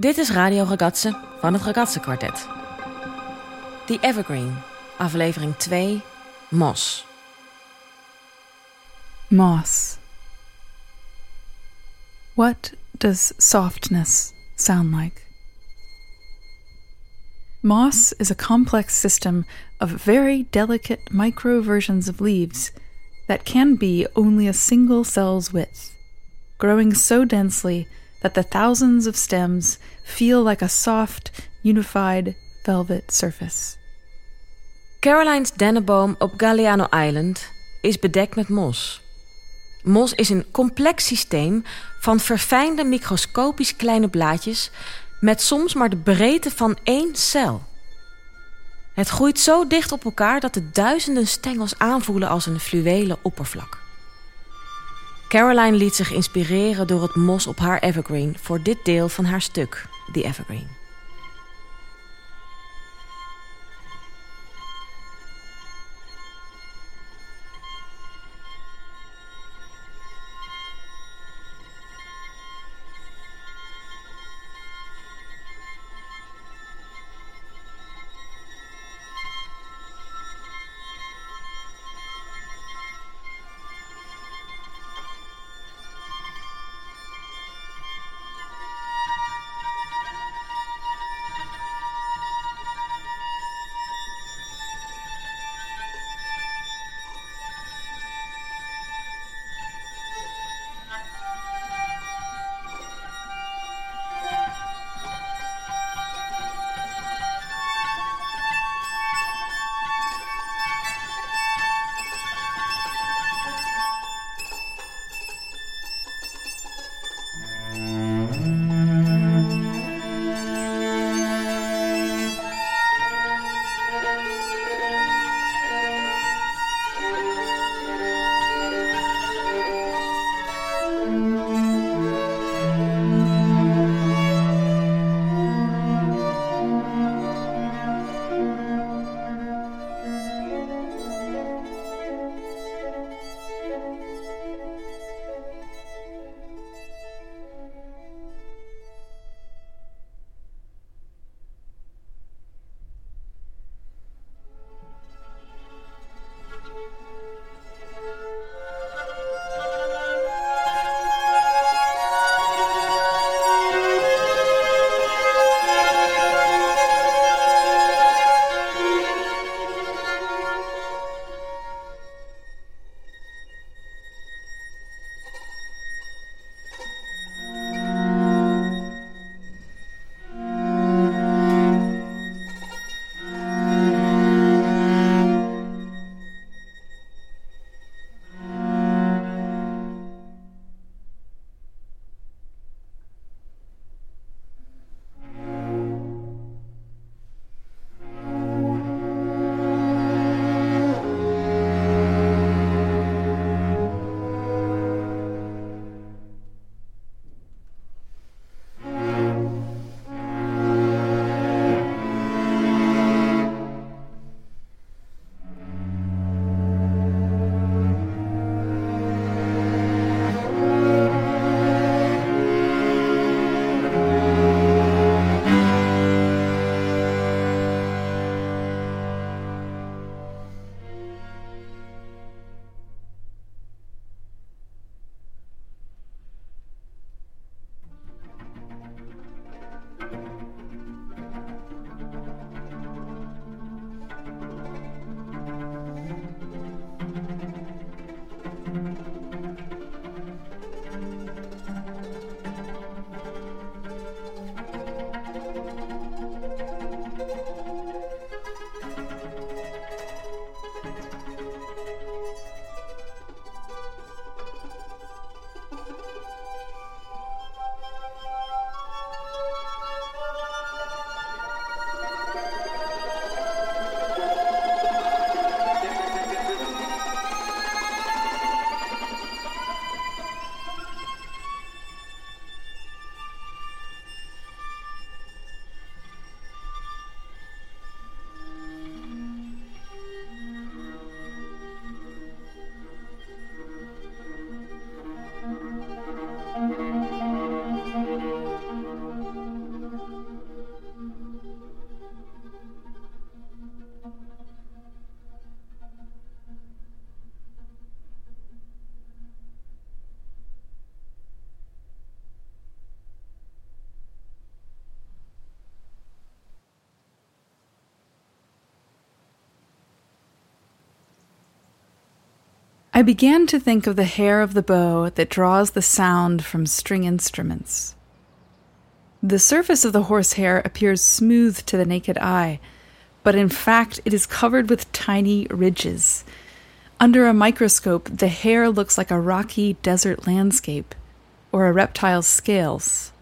Dit is Radio Ragazze van het Ragazze Quartet. The Evergreen, aflevering 2, Mos. Moss. What does softness sound like? Moss is a complex system of very delicate micro versions of leaves that can be only a single cell's width, growing so densely that the thousands of stems feel like a soft, unified velvet surface. Caroline's dennenboom op Galliano Island is bedekt met mos. Mos is een complex systeem van verfijnde microscopisch kleine blaadjes met soms maar de breedte van één cel. Het groeit zo dicht op elkaar dat de duizenden stengels aanvoelen als een fluwelen oppervlak. Caroline liet zich inspireren door het mos op haar evergreen voor dit deel van haar stuk, The Evergreen. I began to think of the hair of the bow that draws the sound from string instruments. The surface of the horsehair appears smooth to the naked eye, but in fact it is covered with tiny ridges. Under a microscope, the hair looks like a rocky desert landscape or a reptile's scales.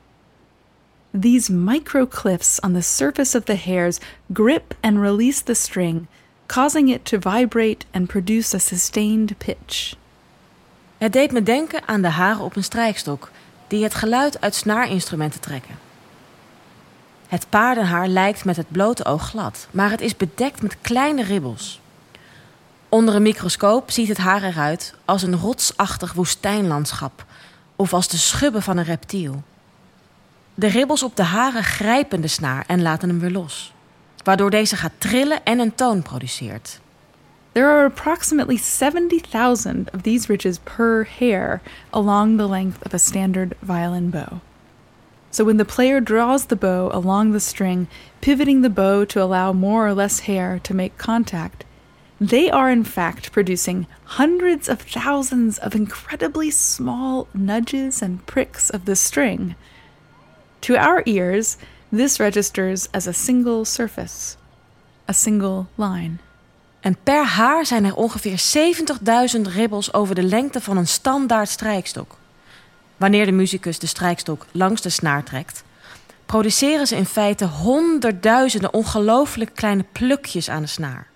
These microcliffs on the surface of the hairs grip and release the string, causing it to vibrate and produce a sustained pitch. Het deed me denken aan de haren op een strijkstok, die het geluid uit snaarinstrumenten trekken. Het paardenhaar lijkt met het blote oog glad, maar het is bedekt met kleine ribbels. Onder een microscoop ziet het haar eruit als een rotsachtig woestijnlandschap of als de schubben van een reptiel. De ribbels op de haren grijpen de snaar en laten hem weer los, waardoor deze gaat trillen en een toon produceert. There are approximately 70,000 of these ridges per hair along the length of a standard violin bow. So when the player draws the bow along the string, pivoting the bow to allow more or less hair to make contact, they are in fact producing hundreds of thousands of incredibly small nudges and pricks of the string. To our ears, this registers as a single surface, a single line. En per haar zijn er ongeveer 70.000 ribbels over de lengte van een standaard strijkstok. Wanneer de muzikus de strijkstok langs de snaar trekt, produceren ze in feite honderdduizenden ongelooflijk kleine plukjes aan de snaar.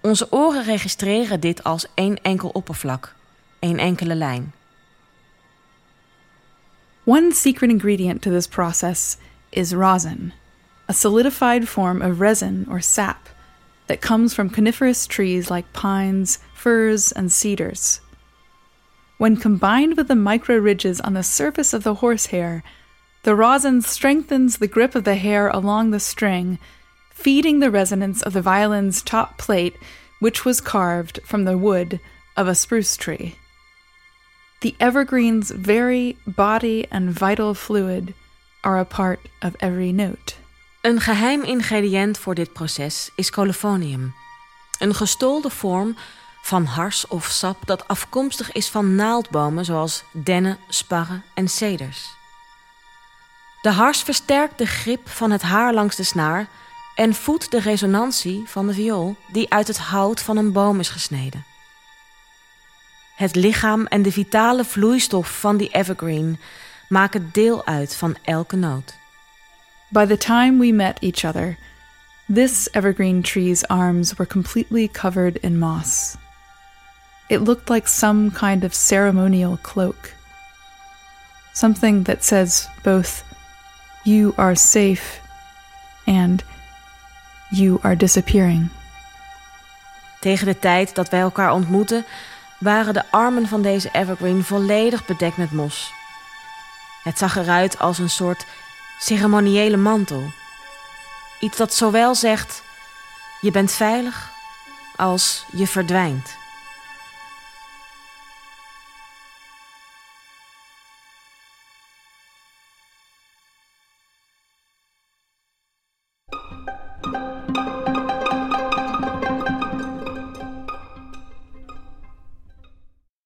Onze oren registreren dit als één enkel oppervlak, één enkele lijn. One secret ingredient to this process is rosin, a solidified form of resin or sap that comes from coniferous trees like pines, firs, and cedars. When combined with the micro ridges on the surface of the horsehair, the rosin strengthens the grip of the hair along the string, feeding the resonance of the violin's top plate, which was carved from the wood of a spruce tree. The evergreen's very body and vital fluid are a part of every note. Een geheim ingrediënt voor dit proces is colophonium, een gestolde vorm van hars of sap dat afkomstig is van naaldbomen zoals dennen, sparren en ceders. De hars versterkt de grip van het haar langs de snaar en voedt de resonantie van de viool die uit het hout van een boom is gesneden. Het lichaam en de vitale vloeistof van die evergreen maken deel uit van elke noot. By the time we met each other, this evergreen tree's arms were completely covered in moss. It looked like some kind of ceremonial cloak. Something that says both, you are safe and you are disappearing. Tegen de tijd dat wij elkaar ontmoetten, waren de armen van deze evergreen volledig bedekt met mos. Het zag eruit als een soort ceremoniële mantel. Iets dat zowel zegt: je bent veilig als je verdwijnt.